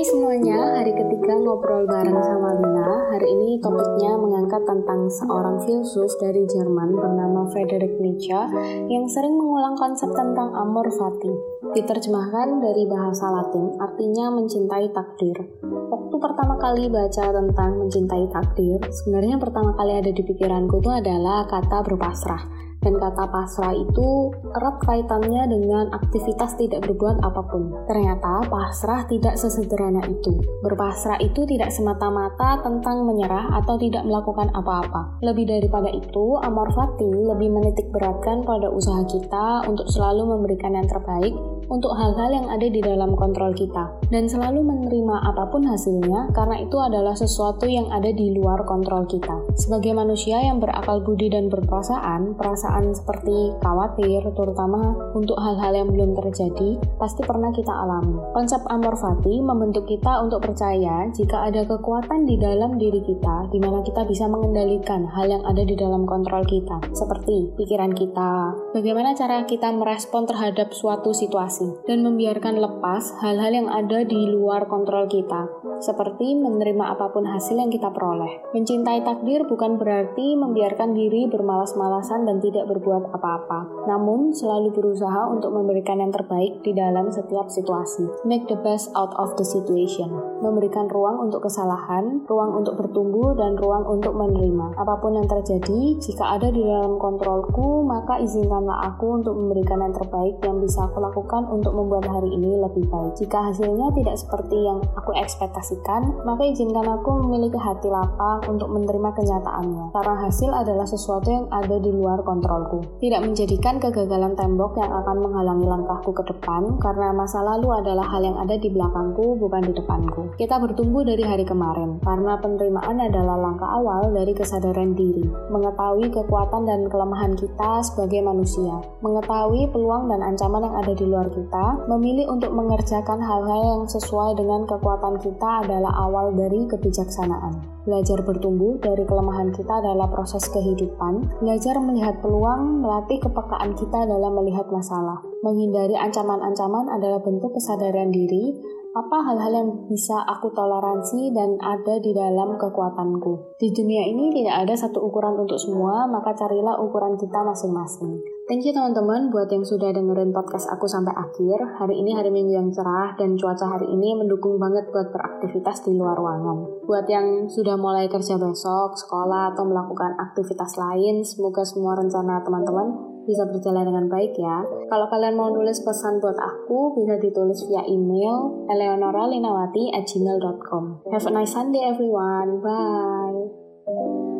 Hai semuanya, hari ketiga ngobrol bareng sama Lina. Hari ini topiknya mengangkat tentang seorang filsuf dari Jerman bernama Friedrich Nietzsche yang sering mengulang konsep tentang amor fati. Diterjemahkan dari bahasa Latin, artinya mencintai takdir. Waktu pertama kali baca tentang mencintai takdir, sebenarnya pertama kali ada di pikiranku itu adalah kata berpasrah dan kata pasrah itu erat kaitannya dengan aktivitas tidak berbuat apa pun. Ternyata pasrah tidak sesederhana itu. Berpasrah itu tidak semata-mata tentang menyerah atau tidak melakukan apa-apa. Lebih daripada itu, amor fati lebih menitik beratkan pada usaha kita untuk selalu memberikan yang terbaik untuk hal-hal yang ada di dalam kontrol kita dan selalu menerima apa pun hasilnya karena itu adalah sesuatu yang ada di luar kontrol kita. Sebagai manusia yang berakal budi dan berperasaan, perasaan seperti khawatir, terutama untuk hal-hal yang belum terjadi, pasti pernah kita alami. Konsep amor fati membentuk kita untuk percaya jika ada kekuatan di dalam diri kita, di mana kita bisa mengendalikan hal yang ada di dalam kontrol kita, seperti pikiran kita, bagaimana cara kita merespon terhadap suatu situasi, dan membiarkan lepas hal-hal yang ada di luar kontrol kita, seperti menerima apa pun hasil yang kita peroleh. Mencintai takdir bukan berarti membiarkan diri bermalas-malasan dan tidak berbuat apa-apa, namun selalu berusaha untuk memberikan yang terbaik di dalam setiap situasi. Make the best out of the situation. Memberikan ruang untuk kesalahan, ruang untuk bertumbuh, dan ruang untuk menerima. Apa pun yang terjadi, jika ada di dalam kontrolku, maka izinkanlah aku untuk memberikan yang terbaik yang bisa aku lakukan untuk membuat hari ini lebih baik. Jika hasilnya tidak seperti yang aku maka izinkan aku memiliki hati lapang untuk menerima kenyataannya. Karena hasil adalah sesuatu yang ada di luar kontrol kontrolku. Tidak menjadikan kegagalan tembok yang akan menghalangi langkahku ke depan, karena masa lalu adalah hal yang ada di belakangku, bukan di depanku. Kita bertumbuh dari hari kemarin, karena penerimaan adalah langkah awal dari kesadaran diri, mengetahui kekuatan dan kelemahan kita sebagai manusia, mengetahui peluang dan ancaman yang ada di luar kita, memilih untuk mengerjakan hal-hal yang sesuai dengan kekuatan kita adalah awal dari kebijaksanaan. Belajar bertumbuh dari kelemahan kita adalah proses kehidupan, belajar melihat peluang melatih kepekaan kita dalam melihat masalah. Menghindari ancaman-ancaman adalah bentuk kesadaran diri, apa hal-hal yang bisa aku toleransi dan ada di dalam kekuatanku. Di dunia ini tidak ada satu ukuran untuk semua, maka carilah ukuran kita masing-masing. Thank you teman-teman buat yang sudah dengerin podcast aku sampai akhir. Hari ini hari minggu yang cerah dan cuaca hari ini mendukung banget buat beraktivitas di luar ruangan. Buat yang sudah mulai kerja besok, sekolah, atau melakukan aktivitas lain, semoga semua rencana teman-teman bisa berjalan dengan baik ya. Kalau kalian mau nulis pesan buat aku, bisa ditulis via email eleonoralinawati at gmail.com. Have a nice Sunday everyone. Bye.